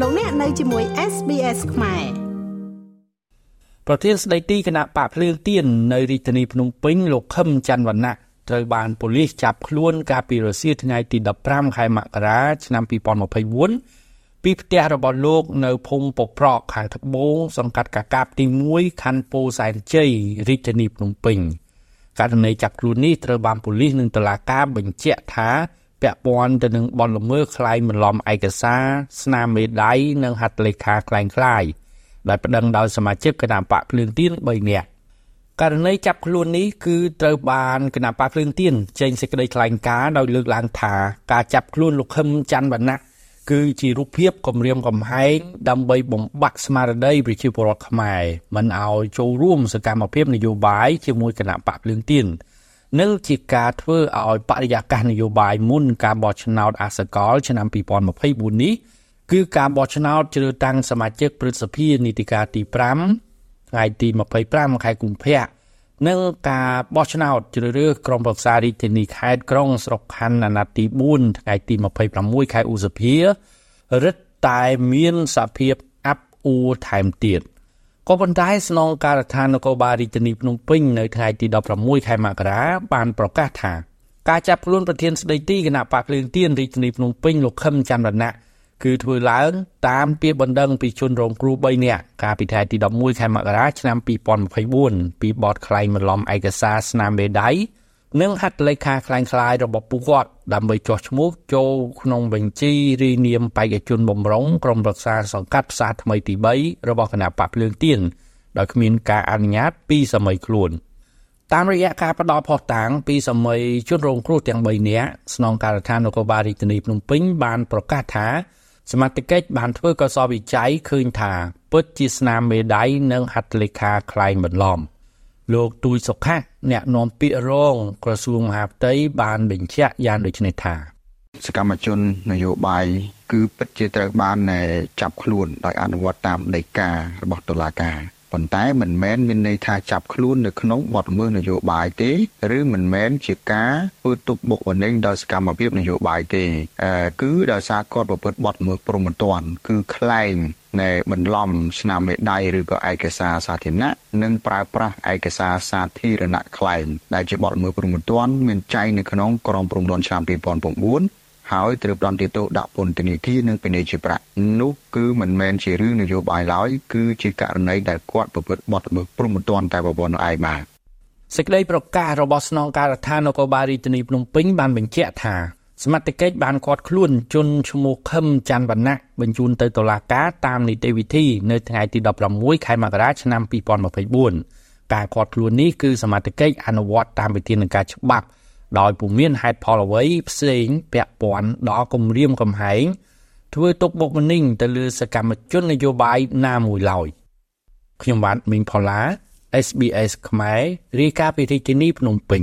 លោកអ្នកនៅជាមួយ SBS ខ្មែរប្រធានស្ដីទីគណៈបកភ្លើងទៀននៅរាជធានីភ្នំពេញលោកខឹមច័ន្ទវណ្ណៈត្រូវបានប៉ូលីសចាប់ខ្លួនកាលពីរសៀលថ្ងៃទី15ខែមករាឆ្នាំ2024ពីផ្ទះរបស់លោកនៅភូមិពប្រកខាងត្បូងសង្កាត់កាកាបទី1ខណ្ឌពោធិ៍សែនជ័យរាជធានីភ្នំពេញករណីចាប់ខ្លួននេះត្រូវបានប៉ូលីសនិងតុលាការបញ្ជាក់ថា ពាក់ព័ន្ធទៅនឹងបទល្មើសក្លែងបន្លំឯកសារស្នាមមេដៃនិងហត្ថលេខាក្លែងក្លាយដែលប្តឹងដោយសមាជិកគណៈបកភ្លើងទៀន3នាក់ករណីចាប់ខ្លួននេះគឺត្រូវបានគណៈបកភ្លើងទៀនចេញសេចក្តីថ្លែងការណ៍ដោយលើកឡើងថាការចាប់ខ្លួនលោកខឹមច័ន្ទវណ្ណៈគឺជារូបភាពគម្រាមកំហែងដើម្បីបំបាក់ស្មារតីប្រជាពលរដ្ឋខ្មែរមិនឲ្យចូលរួមសកម្មភាពនយោបាយជាមួយគណៈបកភ្លើងទៀន និងជាការធ្វើឲ្យបរិយាកាសនយោបាយមុនការបោះឆ្នោតអាសកល ឆ្នាំ2024នេះគឺការបោះឆ្នោតជ្រើសតាំងសមាជិកព្រឹទ្ធសភានីតិកាលទី5ថ្ងៃទី25ខែកុម្ភៈនិងការបោះឆ្នោតជ្រើសរើសក្រុមប្រឹក្សារាជធានីខេត្តក្រុងស្រុកខណ្ឌអាណត្តិទី4ថ្ងៃទី26ខែឧសភារឹតតែមានសភាពអាប់អួរថែមទៀត ក៏ប៉ុន្តែស្នងការដ្ឋាននគរបាលរាជធានីភ្នំពេញនៅថ្ងៃទី16ខែមករាបានប្រកាសថាការចាប់ខ្លួនប្រធានស្ដីទីគណៈបកភ្លើងទៀនរាជធានីភ្នំពេញលោកខឹមច័ន្ទរណៈគឺធ្វើឡើងតាមពាក្យបណ្ដឹងពីជនរងគ្រោះ3នាក់កាលពីថ្ងៃទី11ខែមករាឆ្នាំ2024ពីបទក្លែងបន្លំឯកសារស្នាមមេដៃ និងហត្ថលេខាคล้ายៗរបស់ពួកគាត់ដើម្បីចោះឈ្មោះចូលក្នុងបញ្ជីរីនាមបេក្ខជនបំរុងក្រុមរក្សាសង្កាត់ផ្សារថ្មីទី3របស់គណៈបកភ្លើងទៀនដោយគ្មានការអនុញ្ញាតពីសម័យខ្លួនតាមរយៈការផ្ដល់ផុសតាងពីសម័យជនរងគ្រោះទាំង3នាក់ស្នងការដ្ឋាននគរបាលរាជធានីភ្នំពេញបានប្រកាសថាសមត្ថកិច្ចបានធ្វើកសលវិច័យឃើញថាពិតជាស្នាមមេដៃនិងហត្ថលេខាคล้ายបន្លំ លោកទូយសុខៈអ្នកនាំពាក្យរងក្រសួងមហាផ្ទៃបានបញ្ជាក់យ៉ាងដូចនេះថាសកម្មជននយោបាយគឺពិតជាត្រូវបានចាប់ខ្លួនដោយអនុវត្តតាមដីការបស់តុលាការប៉ុន្តែមិនមែនមានន័យថាចាប់ខ្លួននៅក្នុងបទល្មើសនយោបាយទេឬមិនមែនជាការធ្វើទុកបុកម្នេញដោយសកម្មភាពនយោបាយទេគឺដោយសារគាត់ប្រព្រឹត្តបទល្មើសព្រហ្មទណ្ឌគឺខ្លែង នៃបន្លំស្នាមមេដៃឬក៏ឯកសារសាធារណៈនិងប្រើប្រាស់ឯកសារសាធារណៈខ្លែងដែលជាបទល្មើសព្រហ្មទណ្ឌមានចែងនៅក្នុងក្រមព្រហ្មទណ្ឌឆ្នាំ2009ហើយត្រូវផ្ដន្ទាទោសដាក់ពន្ធនាគារនិងពិន័យជាប្រាក់នោះគឺមិនមែនជារឿងនយោបាយឡើយគឺជាករណីដែលគាត់ប្រព្រឹត្តបទល្មើសព្រហ្មទណ្ឌតែប្រព័ន្ធនោះឯងបាទសេចក្តីប្រកាសរបស់ស្នងការដ្ឋាននគរបាលរាជធានីភ្នំពេញបានបញ្ជាក់ថា សមត្ថកិច្ចបានឃាត់ខ្លួនជនឈ្មោះខឹមច័ន្ទវណ្ណៈបញ្ជូនទៅតុលាការតាមនីតិវិធីនៅថ្ងៃទី16ខែមករាឆ្នាំ2024ការឃាត់ខ្លួននេះគឺសមត្ថកិច្ចអនុវត្តតាមវិធានការច្បាប់ដោយពុំមានហេតុផលអ្វីផ្សេងពាក់ព័ន្ធដល់គម្រាមកំហែងធ្វើទុកបុកម្នេញទៅលើសកម្មជននយោបាយណាមួយឡើយខ្ញុំបាទមីងផល្លា SBS ខ្មែររាយការណ៍ពីរាជធានីភ្នំពេញ